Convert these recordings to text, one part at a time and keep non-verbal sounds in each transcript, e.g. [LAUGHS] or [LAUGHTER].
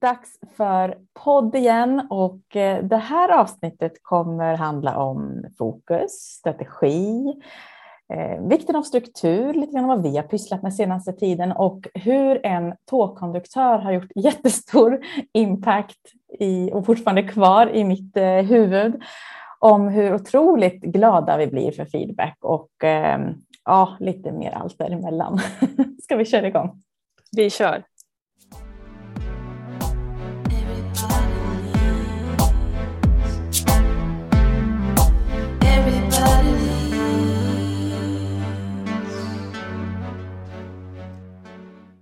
Dags för podd igen och eh, det här avsnittet kommer handla om fokus, strategi, eh, vikten av struktur, lite grann vad vi har pysslat med senaste tiden och hur en tågkonduktör har gjort [LAUGHS] jättestor impact i, och fortfarande kvar i mitt eh, huvud om hur otroligt glada vi blir för feedback och eh, ja, lite mer allt däremellan. [LAUGHS] Ska vi köra igång? Vi kör.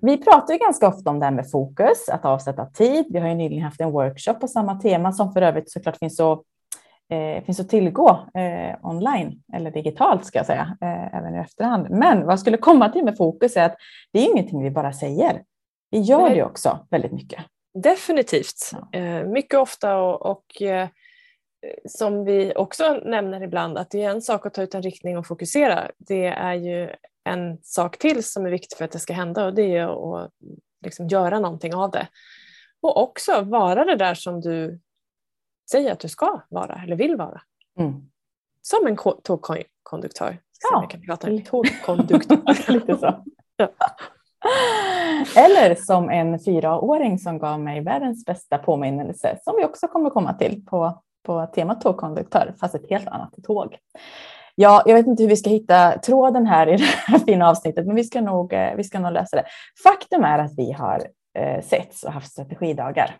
Vi pratar ju ganska ofta om det här med fokus, att avsätta tid. Vi har ju nyligen haft en workshop på samma tema som för övrigt såklart finns att, eh, finns att tillgå eh, online eller digitalt ska jag säga, eh, även i efterhand. Men vad jag skulle komma till med fokus är att det är ingenting vi bara säger. Vi gör det också väldigt mycket. Definitivt, ja. Eh, mycket ofta och, och eh, som vi också nämner ibland att det är en sak att ta ut en riktning och fokusera. Det är ju en sak till som är viktig för att det ska hända och det är att liksom göra någonting av det. Och också vara det där som du säger att du ska vara eller vill vara. Mm. Som en tågkonduktör. Ja, kan prata en tågkonduktör. [LAUGHS] lite så. Ja. Eller som en fyraåring som gav mig världens bästa påminnelse som vi också kommer komma till på, på temat tågkonduktör, fast ett helt annat tåg. Ja, jag vet inte hur vi ska hitta tråden här i [LAUGHS] det här fina avsnittet, men vi ska nog, eh, vi ska nog lösa det. Faktum är att vi har eh, setts och haft strategidagar.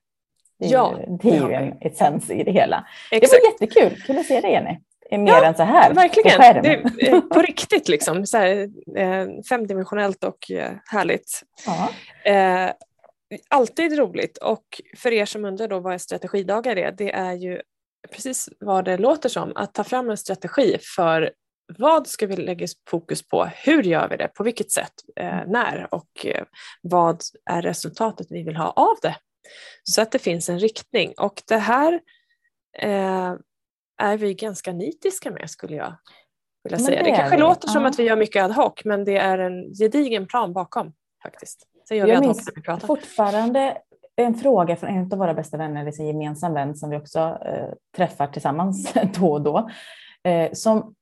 Det är ja, ju, det är ju en essens i det hela. Exakt. Det var jättekul, kul att se dig Jenny. Mer ja, än så här. Verkligen, på, det är, på riktigt liksom. Så här, eh, femdimensionellt och eh, härligt. Eh, alltid roligt och för er som undrar då vad strategidagar är, det är ju precis vad det låter som, att ta fram en strategi för vad ska vi lägga fokus på? Hur gör vi det? På vilket sätt? Eh, när? Och eh, vad är resultatet vi vill ha av det? Så att det finns en riktning. Och det här eh, är vi ganska nitiska med skulle jag vilja säga. Det, det kanske låter som att vi gör mycket ad hoc men det är en gedigen plan bakom faktiskt. Gör jag vi pratar. fortfarande en fråga från en av våra bästa vänner, en gemensam vän som vi också eh, träffar tillsammans [LAUGHS] då och då. Eh, som,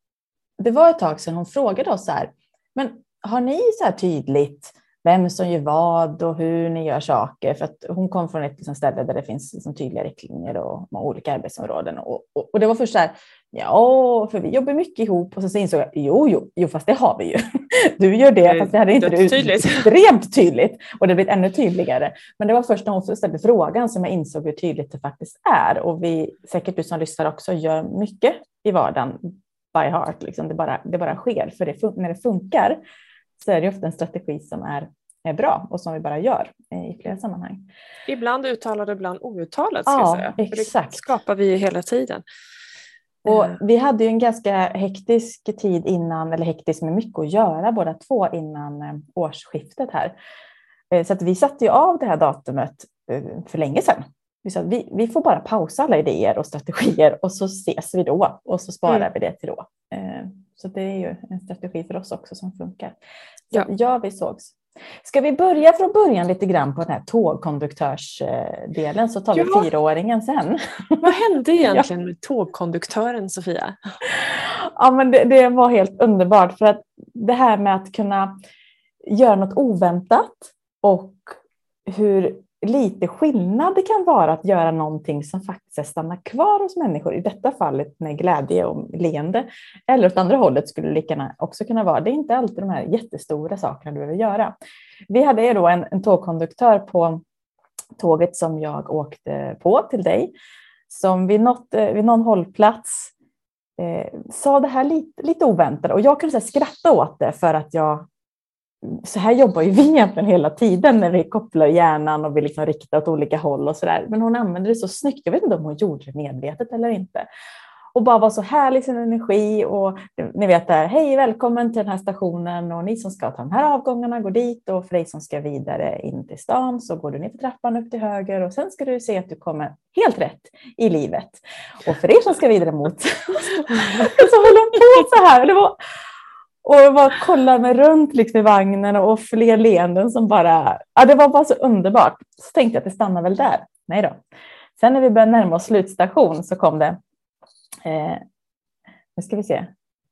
det var ett tag sedan hon frågade oss så här, men har ni så här tydligt vem som gör vad och hur ni gör saker. För att hon kom från ett liksom ställe där det finns liksom tydliga riktlinjer och, olika arbetsområden. Och, och, och, det var först så här, ja, för vi jobbar mycket ihop. Och så, så insåg jag, jo, jo, jo, fast det har vi ju. [LAUGHS] Du gör det, fast vi hade inte det tydligt. extremt tydligt. Och det blev ännu tydligare. Men det var först när hon ställde frågan som jag insåg hur tydligt det faktiskt är. Och vi, säkert du som lyssnar också, gör mycket i vardagen by heart. Liksom. Det, bara, det bara sker, för det, när det funkar så är det ofta en strategi som är, är bra och som vi bara gör i flera sammanhang. Ibland uttalad och ibland outtalad. Ska ja, säga. exakt. det skapar vi hela tiden. Och eh. vi hade ju en ganska hektisk tid innan, eller hektisk med mycket att göra båda två innan eh, årsskiftet här. Eh, så att vi satte ju av det här datumet för länge sedan. Vi sa vi, vi får bara pausa alla idéer och strategier och så ses vi då och så sparar mm. vi det till då. Så det är ju en strategi för oss också som funkar. Så ja. ja, vi sågs. Ska vi börja från början lite grann på den här tågkonduktörsdelen så tar vi ja. fyraåringen sen. Vad hände [LAUGHS] egentligen med tågkonduktören Sofia? Ja, men det, det, var helt underbart för att det här med att kunna göra något oväntat och hur lite skillnad det kan vara att göra någonting som faktiskt stannar kvar hos människor, i detta fallet med glädje och leende. Eller åt andra hållet skulle det lika också kunna vara. Det är inte alltid de här jättestora sakerna du behöver göra. Vi hade då en, en tågkonduktör på tåget som jag åkte på till dig, som vid, något, eh, vid någon hållplats eh, sa det här lite, lite oväntat och jag kunde skratta åt det för att jag så här jobbar ju vi egentligen hela tiden när vi kopplar hjärnan och vi liksom riktar åt olika håll och så där. Men hon använde det så snyggt. Jag vet inte om hon gjorde det medvetet eller inte. Och bara var så härlig i sin energi och ni vet där, hej välkommen till den här stationen och ni som ska ta de här avgångarna går dit och för dig som ska vidare in till stan så går du ner för trappan upp till höger och sen ska du se att du kommer helt rätt i livet. Och för er som ska vidare mot [LAUGHS] så håller hon på så här. Det var, och jag bara kollade mig runt liksom i vagnen och fler leenden som bara, ja det var bara så underbart. Så tänkte jag att det stannar väl där. Nej då. Sen när vi började närma oss slutstation så kom det, eh, nu ska vi se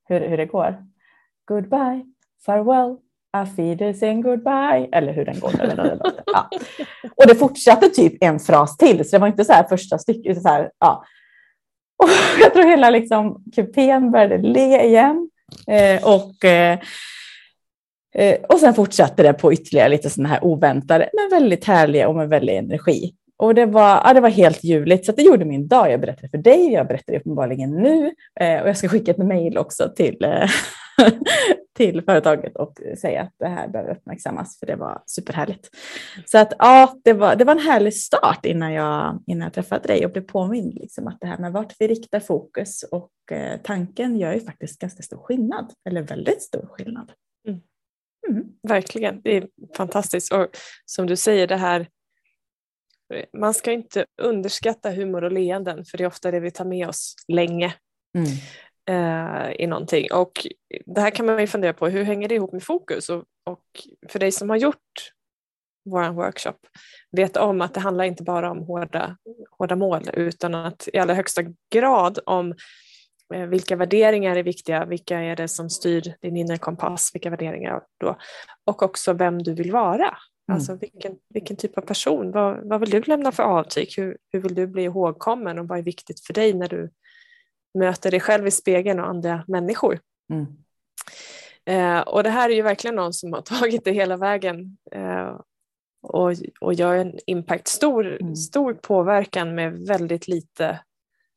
hur, hur det går. Goodbye, farewell, Afidesen goodbye, eller hur den går. ja. Och det fortsatte typ en fras till, så det var inte så här första stycket. Så här, ja. Och [LAUGHS] jag tror hela liksom, kupén började le igen. Eh, och, eh, eh, och sen fortsatte det på ytterligare lite sådana här oväntade, men väldigt härliga och med väldig energi. Och det var, ja, det var helt ljuvligt, så det gjorde min dag. Jag berättade för dig, jag berättar uppenbarligen nu eh, och jag ska skicka ett mejl också till, eh, [LAUGHS] till företaget och säga att det här behöver uppmärksammas, för det var superhärligt. Så att ja, det var, det var en härlig start innan jag, innan jag träffade dig och blev påmind liksom att det här med vart vi riktar fokus och eh, tanken gör ju faktiskt ganska stor skillnad, eller väldigt stor skillnad. Mm. Mm. Verkligen, det är fantastiskt. Och som du säger, det här man ska inte underskatta humor och leenden för det är ofta det vi tar med oss länge. Mm eh, i någonting. Och det här kan man ju fundera på, hur hänger det ihop med fokus? Och, och för dig som har gjort vår workshop vet om att det handlar inte bara om hårda, hårda mål utan att i allra högsta grad om eh, vilka värderingar är viktiga, vilka är det som styr din inre kompass, vilka värderingar då? Och också vem du vill vara. Mm. Alltså vilken, vilken typ av person, vad, vad vill du lämna för avtryck? Hur, hur vill du bli ihågkommen och vad är viktigt för dig när du möter dig själv i spegeln och andra människor. Mm. Eh, och det här är ju verkligen någon som har [LAUGHS] tagit det hela vägen eh, och, och gör en impact, stor, mm. stor påverkan med väldigt lite,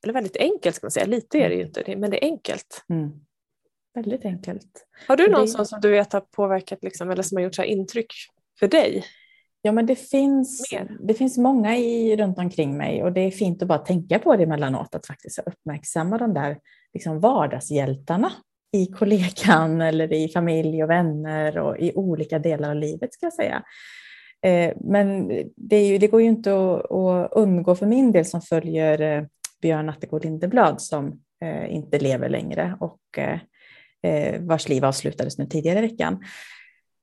eller väldigt enkelt ska man säga, lite är det ju mm. inte, men det är enkelt. Mm. Väldigt enkelt. Har du någon det... som du vet har påverkat liksom, eller som har gjort så intryck för dig? Ja, men det finns, det finns många i, runt omkring mig och det är fint att bara tänka på det emellanåt, att faktiskt uppmärksamma de där liksom vardagshjältarna i kollegan [LAUGHS] eller i familj och vänner och i olika delar av livet ska jag säga. Eh, men det, ju, det, går ju inte att, att, undgå för min del som följer eh, Björn Attegård Lindeblad som eh, inte lever längre och vars liv avslutades nu tidigare i veckan.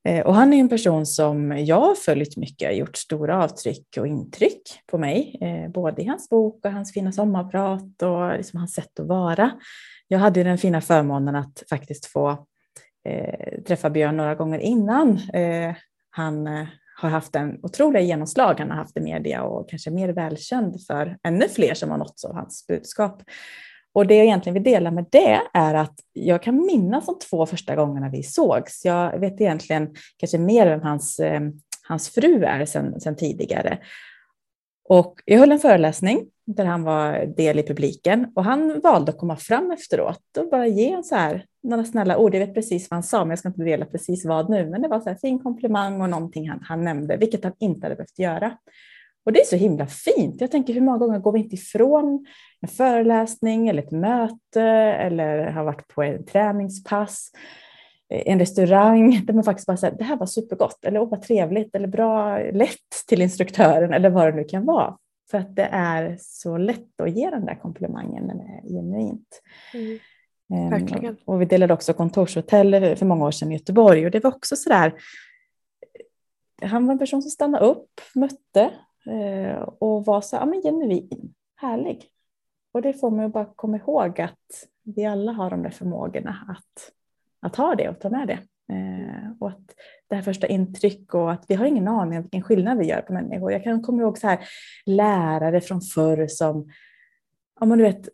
Eh, och han är en person som jag har följt mycket, gjort stora avtryck och intryck på mig, eh, både i hans bok och hans fina sommarprat och liksom hans sätt att vara. Jag hade den fina förmånen att faktiskt få eh, träffa Björn några gånger innan. Eh, han eh, har haft en otrolig genomslag han har haft i media och kanske mer välkänd för ännu fler som har nåtts av hans budskap. Och det jag egentligen vill dela med det är att jag kan minnas de två första gångerna vi sågs. Jag vet egentligen kanske mer vem hans, eh, hans fru är sedan, sedan tidigare. Och jag höll en föreläsning där han var del i publiken och han valde att komma fram efteråt och bara ge en så här, några snälla ord. Jag vet precis vad han sa, men jag ska inte dela precis vad nu. Men det var så här fin komplimang och någonting han, han nämnde, vilket han inte hade behövt göra. Och det är så himla fint. Jag tänker hur många gånger går vi inte ifrån en föreläsning eller ett möte eller har varit på en träningspass, en restaurang [LAUGHS] där man faktiskt bara säger det här var supergott eller åh vad trevligt eller bra, lätt till instruktören eller vad det nu kan vara. För att det är så lätt att ge den där komplimangen när det är genuint. Mm. Ehm, Verkligen. Och vi delade också kontorshotell för många år sedan i Göteborg och det var också sådär, han var en person som stannade upp, mötte eh, och var så ja, men genuin, härlig. Och det får man ju bara komma ihåg att vi alla har de där förmågorna att, att ha det och ta med det. Eh, och att det här första intryck och att vi har ingen aning om vilken skillnad vi gör på människor. Jag kan komma ihåg så här lärare från förr som, ja men du vet,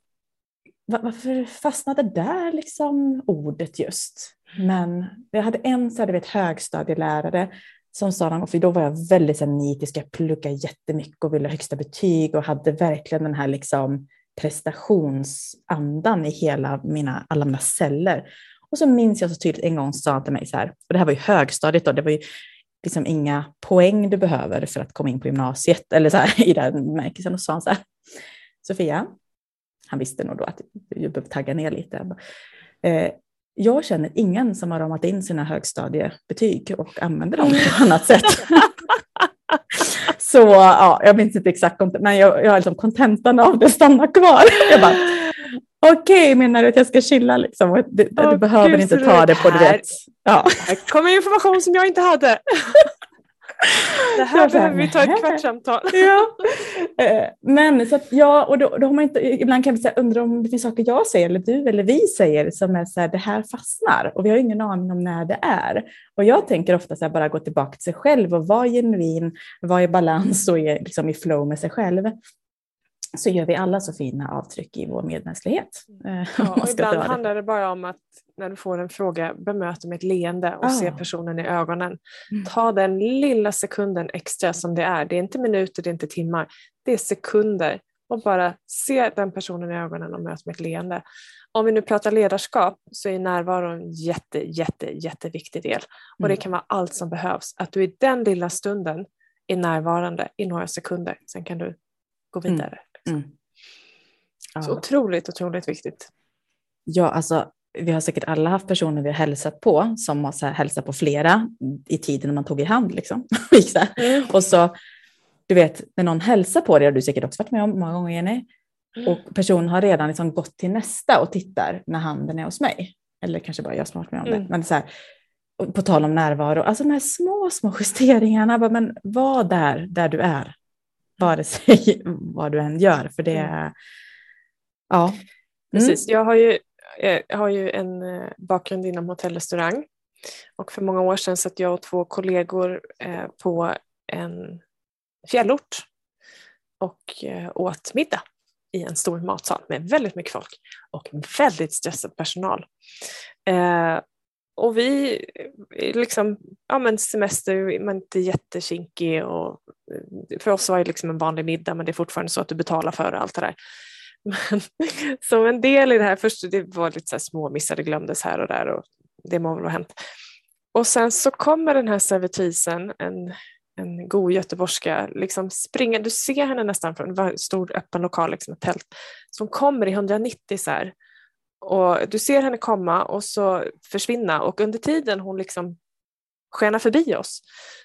varför fastnade där liksom ordet just? Men jag hade en så här, du vet, högstadielärare som sa någon gång, för då var jag väldigt så nitisk, jag pluggade jättemycket och ville ha högsta betyg och hade verkligen den här liksom prestationsandan i hela mina, alla mina celler. Och så minns jag så tydligt en gång sa han till mig så här, och det här var ju högstadiet då, det var ju liksom inga poäng du behöver för att komma in på gymnasiet eller så här, [LAUGHS] i den bemärkelsen. Och så sa han så här, Sofia, han visste nog då att jag behövde tagga ner lite. Eh, jag känner ingen som har ramat in sina högstadiebetyg och använder dem på annat sätt. Så ja, jag minns inte exakt, men jag, jag har liksom kontentan av det stannar kvar. Jag bara, Okej, okay, menar du att jag ska chilla liksom? Du, oh, du behöver Gud, inte ta det på det rätt. Ja. Här kommer information som jag inte hade. Det här behöver vi ta ett kvartssamtal. [LAUGHS] Ja. Eh, men så att, ja, och då, då har man inte, ibland kan vi säga, undra om det finns saker jag säger eller du eller vi säger som är så här, det här fastnar och vi har ingen aning om när det är. Och jag tänker ofta så här, bara gå tillbaka till sig själv och vara genuin, vara i balans och är, liksom, i flow med sig själv så gör vi alla så fina avtryck i vår medmänsklighet. [LAUGHS] Eh, ja, och ibland handlar det bara om att när du får en fråga bemöta med ett leende och ah. se personen i ögonen. Mm. Ta den lilla sekunden extra som det är. Det är inte minuter, det är inte timmar. Det är sekunder. Och bara se den personen i ögonen och möta med ett leende. Om vi nu pratar ledarskap så är närvaro en jätte, jätte, jätteviktig del. Och det mm. kan vara allt som behövs. Att du i den lilla stunden är närvarande i några sekunder. Sen kan du gå mm. Vidare. Mm. Ja. Så otroligt, otroligt viktigt. Ja, alltså vi har säkert alla haft personer vi har hälsat på som har så här, hälsat på flera i tiden när man tog i hand. Liksom. [LAUGHS] mm. Och så, du vet, när någon hälsar på dig, har du säkert också varit med om många gånger Jenny, mm. och personen har redan liksom gått till nästa och tittar när handen är hos mig. Eller kanske bara jag som har varit med om det. Mm. Men så här, på tal om närvaro, alltså de här små, små [LAUGHS] justeringarna, bara, men var där, där du är vare sig [LAUGHS] vad du än gör. För det, mm. ja. Mm. Precis, jag har ju, jag har ju en eh, bakgrund inom hotellrestaurang och för många år sedan satt jag och två kollegor eh, på en fjällort och eh, åt middag i en stor matsal med väldigt mycket folk och väldigt stressad personal. Och vi, eh, liksom, ja men semester, man är inte jättekinkig och eh, för oss var det liksom en vanlig middag men det är fortfarande så att du betalar för allt det där. [LAUGHS] Men, som en del i det här, först det var lite så här små missar, det glömdes här och där och det må väl ha hänt. Och sen så kommer den här servitrisen, en, en god göteborgska, liksom springer, du ser henne nästan från en stor öppen lokal, liksom ett tält, som kommer i 190 så här och du ser henne komma och så försvinna och under tiden hon liksom skenar förbi oss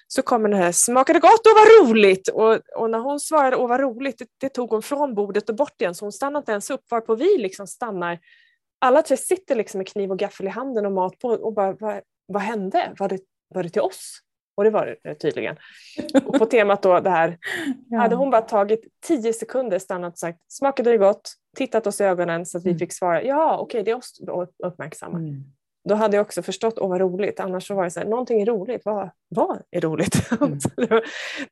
så kommer det här smakade gott och var roligt och, och när hon svarade och var roligt det, det, tog hon från bordet och bort igen så hon stannade inte ens upp varpå vi liksom stannar. Alla tre sitter liksom med kniv och gaffel i handen och mat på och bara vad, vad hände? Var det, var det till oss? Och det var det tydligen. Och på temat då det här, [LAUGHS] ja. hade hon bara tagit tio sekunder stannat och sagt smakade det gott, tittat oss i ögonen så att vi mm. fick svara ja okej okay, det är oss uppmärksamma. Mm. Då hade jag också förstått, åh vad roligt, annars så var det så här, någonting är roligt, vad, vad är roligt? [LAUGHS] Mm.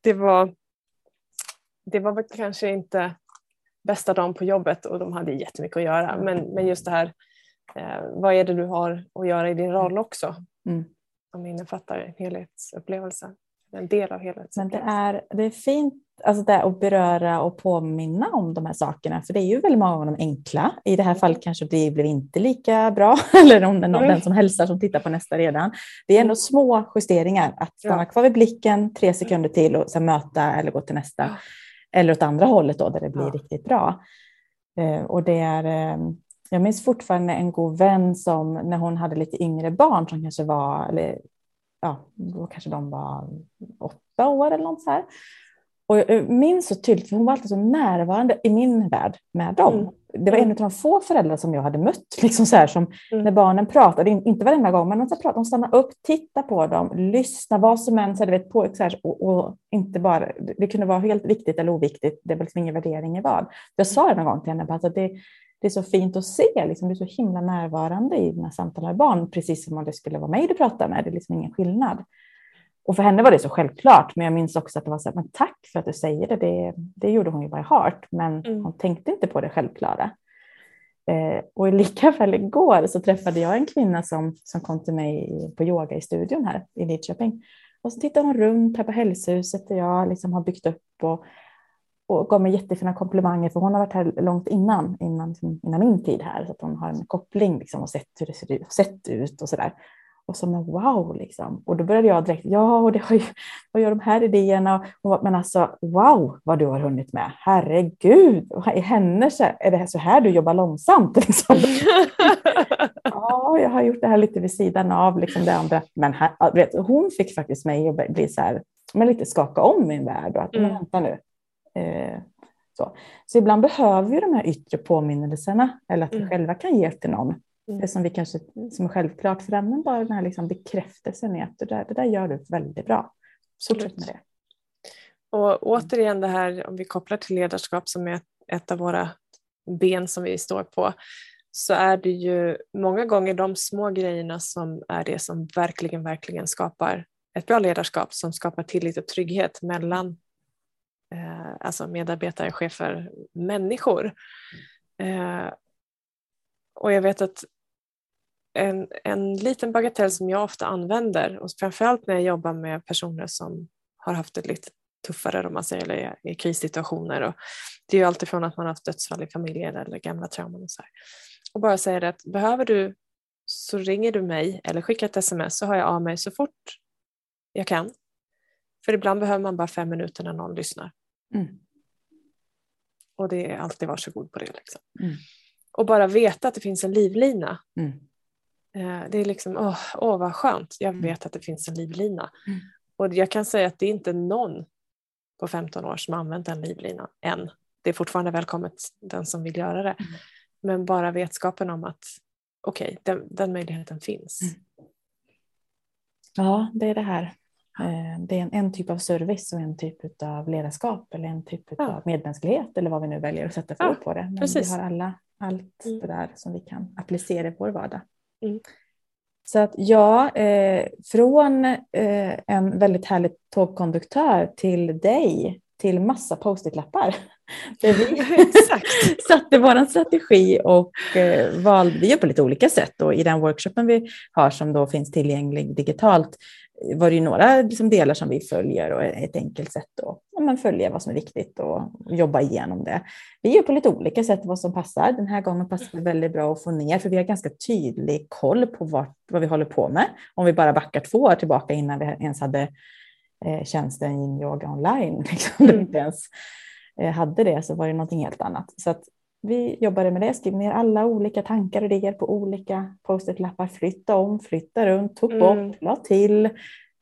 det, var, det var kanske inte bästa dagen på jobbet och de hade jättemycket att göra, men, men just det här, eh, vad är det du har att göra i din roll också? Mm som innefattar en helhetsupplevelse. En del av helhetsupplevelsen. Men det är, det är fint alltså det att beröra och påminna om de här sakerna, för det är ju väldigt många av de enkla. I det här fallet kanske det blev inte lika bra, [LAUGHS] eller om det är någon, mm. den som hälsar som tittar på nästa redan. Det är ändå små justeringar, att stanna kvar vid blicken tre sekunder till och sen möta eller gå till nästa. Eller åt andra hållet då, där det blir ja. riktigt bra. Uh, och det är, uh, jag minns fortfarande en god vän som när hon hade lite yngre barn som kanske var, eller ja, då kanske de var åtta år eller något så här. Och jag minns så tydligt, för hon var alltid så närvarande i min värld med dem. Mm. Det var en av de få föräldrar som jag hade mött, [LAUGHS] liksom så här, som mm. när barnen pratade, inte varenda gång, men de, pratade, de stannade upp, tittade på dem, lyssnade, vad som än, så vet, på, så här, och, och, inte bara, det kunde vara helt viktigt eller oviktigt, det var liksom ingen värdering i vad. Jag sa det någon gång till henne, alltså, det, det är så fint att se, liksom, du är så himla närvarande i dina samtal med barn, precis som om det skulle vara mig du pratar med, det är liksom ingen skillnad. Och för henne var det så självklart, men jag minns också att det var så här, men tack för att du säger det, det, det gjorde hon ju by heart, men mm. hon tänkte inte på det självklara. Eh, och lika väl igår så träffade jag en kvinna som, som kom till mig på yoga i studion här i Lidköping. Och så tittade hon runt här på hälsohuset där jag liksom har byggt upp och och gav mig jättefina komplimanger för hon har varit här långt innan, innan, innan min tid här, så att hon har en koppling liksom, och sett hur det ser ut, sett ut och så där. Och så men wow, liksom. Och då började jag direkt, ja, och det har ju, vad gör de här idéerna? Och, men alltså, wow, vad du har hunnit med. Herregud, i henne är det så här du jobbar långsamt? Liksom. [LAUGHS] ja, jag har gjort det här lite vid sidan av liksom det andra. Men här, vet, hon fick faktiskt mig att bli så här, men lite skaka om min värld och att, mm. vänta nu, Så, så ibland behöver vi de här yttre påminnelserna eller att vi Mm. själva kan ge till någon. Mm. Det som vi kanske som är självklart för den, men bara den här liksom bekräftelsen i att det där, det där gör du väldigt bra. Fortsätt med det. Och återigen det här om vi kopplar till ledarskap som är ett av våra ben som vi står på så är det ju många gånger de små grejerna som är det som verkligen, verkligen skapar ett bra ledarskap som skapar tillit och trygghet mellan eh, alltså medarbetare, chefer, människor. Eh, och jag vet att en, en liten bagatell som jag ofta använder och framförallt när jag jobbar med personer som har haft det lite tuffare om man säger, eller i krissituationer. Och det är ju alltifrån att man har haft dödsfall i familjen eller gamla trauman och så här. Och bara säga det att behöver du så ringer du mig eller skickar ett sms så hör jag av mig så fort jag kan. För ibland behöver man bara fem minuter när någon lyssnar. Mm. Och det är alltid varsågod på det. Liksom. Mm. Och bara veta att det finns en livlina. Mm. Eh, Det är liksom, åh, åh vad skönt, jag vet att det finns en livlina. Mm. Och jag kan säga att det är inte någon på 15 år som har använt den livlinan än. Det är fortfarande välkommet den som vill göra det. Mm. Men bara vetskapen om att okej, den, den möjligheten finns. Mm. Ja, det är det här. Eh, Det är en, en typ av service och en typ av ledarskap eller en typ Ja. av medmänsklighet eller vad vi nu väljer att sätta för Ja, ord på det. Men precis. vi har alla allt Mm. det där som vi kan applicera i vår vardag. Mm. Så att ja, eh, från eh, en väldigt härlig tågkonduktör till dig till massa post-it-lappar. [LAUGHS] Där vi Exakt. [LAUGHS] satte vår strategi och eh, valde, vi gör på lite olika sätt och i den workshopen vi har som då finns tillgänglig digitalt var det ju några liksom, delar som vi följer och ett enkelt sätt att ja, men följa vad som är viktigt och jobba igenom det. Vi gör på lite olika sätt vad som passar. Den här gången passar det väldigt bra att få ner för vi har ganska tydlig koll på vart, vad vi håller på med. Om vi bara backar två år tillbaka innan vi ens hade eh, tjänsten Yin Yoga online. [LAUGHS] Liksom, Mm. inte ens eh, hade det så var det någonting helt annat. Så att vi jobbade med det, skrev ner alla olika tankar och idéer på olika post-it-lappar, flytta om, flytta runt, tog bort, Mm. la till,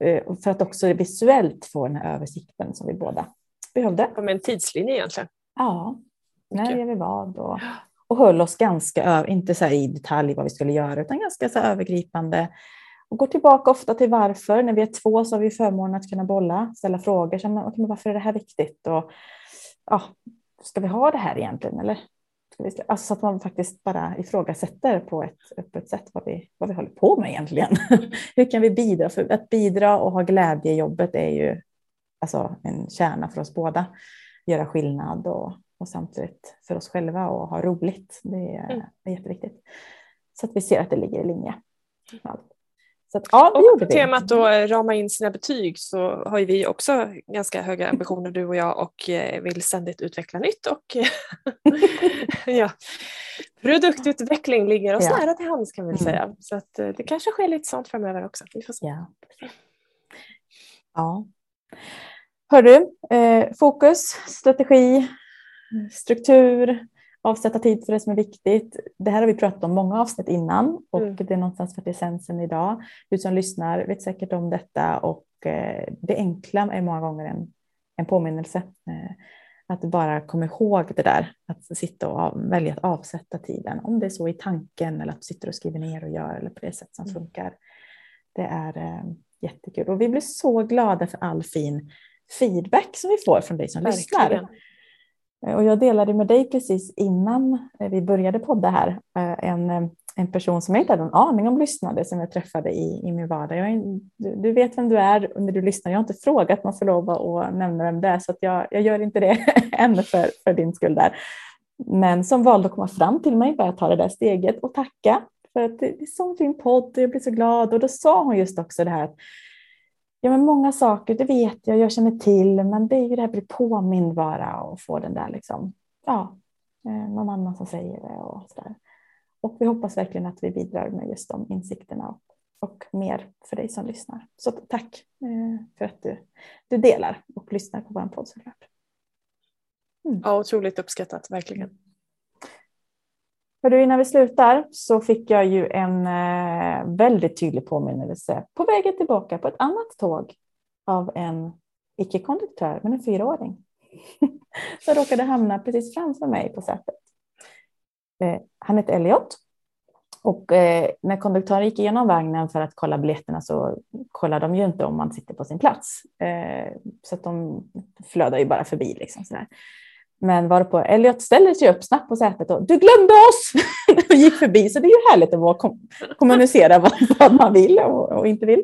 eh, för att också visuellt få den här översikten som vi båda behövde. Som en tidslinje egentligen. Ja, när gör vi vad? Och, och höll oss ganska, inte så i detalj vad vi skulle göra, utan ganska så övergripande. Och går tillbaka ofta till varför. När vi är två så har vi förmånen att kunna bolla, ställa frågor. Så, okej, men varför är det här viktigt? Och, ja, ska vi ha det här egentligen? Eller? Alltså, så att man faktiskt bara ifrågasätter på ett öppet sätt vad vi, vad vi håller på med egentligen. [LAUGHS] Hur kan vi bidra? För att bidra och ha glädje i jobbet är ju alltså, en kärna för oss båda. Göra skillnad och, och samtidigt för oss själva och ha roligt. Det är, Mm. jätteviktigt. Så att vi ser att det ligger i linje. allt. Så att, ja, det Och gjorde på vi. temat då eh, rama in sina betyg så har ju vi också ganska höga ambitioner du och jag och eh, vill ständigt utveckla nytt och [LAUGHS] ja, produktutveckling ligger oss Ja. nära till hands kan vi Mm. säga. Så att eh, det kanske sker lite sånt framöver också. Vi får se. Ja. ja. Hörru, eh, fokus, strategi, struktur, avsätta tid för det som är viktigt. Det här har vi pratat om många avsnitt innan och Mm. det är någonstans för essensen idag. Du som lyssnar vet säkert om detta och eh, det enkla är många gånger en, en påminnelse. Eh, att bara komma ihåg det där, att sitta och välja att avsätta tiden. Om det är så i tanken eller att du sitter och skriver ner och gör eller på det sätt som Mm. funkar. Det är eh, jättekul och vi blir så glada för all fin feedback som vi får från dig som lyssnar. Verkligen. Eh, Eh, och jag delade med dig precis innan eh, vi började podda här eh, en, en person som jag inte hade en aning om lyssnade som jag träffade i, i min vardag. Jag du, du vet vem du är när du lyssnar. Jag har inte frågat man får lov att nämna vem det är så att jag, jag gör inte det [LAUGHS] än för, för din skull där. Men som valde att komma fram till mig, bara ta det där steget och tacka för att det är är sån fin podd och jag blir så glad. Och då sa hon just också det här att Ja, men många saker, det vet jag, jag känner till, men det är ju det här att bli påmind bara och få den där liksom, ja, eh, någon annan som säger det och sådär. Och vi hoppas verkligen att vi bidrar med just de insikterna och, och mer för dig som lyssnar. Så tack eh, för att du, du delar och lyssnar på vår podd såklart. Mm. Ja, otroligt uppskattat, verkligen. För du, innan vi slutar så fick jag ju en eh, väldigt tydlig påminnelse på vägen tillbaka på ett annat tåg av en icke-konduktör, men en fyraåring. [LAUGHS] som råkade hamna precis framför mig på sätet. Eh, han hette Elliot. Och eh, när konduktören gick igenom vagnen för att kolla biljetterna så kollar de ju inte om man sitter på sin plats. Eh, så att de flödar ju bara förbi. Liksom, sådär. Men varpå Elliot ställer sig upp snabbt på sätet och du glömde oss! [LAUGHS] och gick förbi. Så det är ju härligt att kom kommunicera vad, vad, man vill och, och inte vill.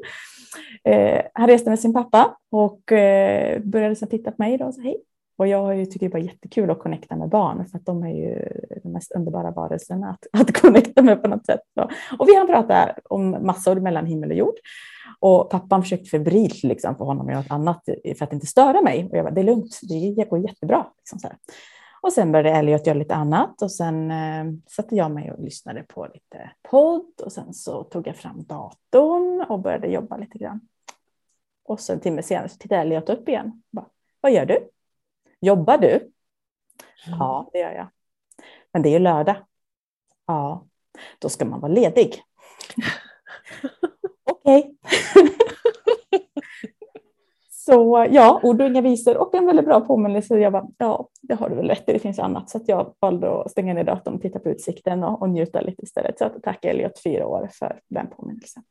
Eh, han reste med sin pappa och eh, började sedan titta på mig då och sa hej. Och jag tycker det var jättekul att connecta med barn för att de är ju de mest underbara varelserna att, att connecta med på något sätt. Och vi hann prata om massor mellan himmel och jord. Och pappan försökte febrilt liksom, få honom att göra något annat för att inte störa mig. Och jag bara, det är lugnt, det går jättebra. Liksom så här. Och sen började Elliot göra lite annat och sen eh, satte jag mig och lyssnade på lite podd och sen så tog jag fram datorn och började jobba lite grann. Och sen en timme senare så tittade Elliot upp igen. Bara, Vad gör du? Jobbar du? Mm. Ja, det gör jag. Men det är ju lördag. Ja, då ska man vara ledig. [LAUGHS] Okej. [LAUGHS] Så ja, ord och inga visor och en väldigt bra påminnelse. Jag bara, ja, det har du väl rätt i, det finns annat. Så jag valde att stänga ner datorn, titta på utsikten och, och njuta lite istället. Så tack Elliot fyra år för den påminnelsen.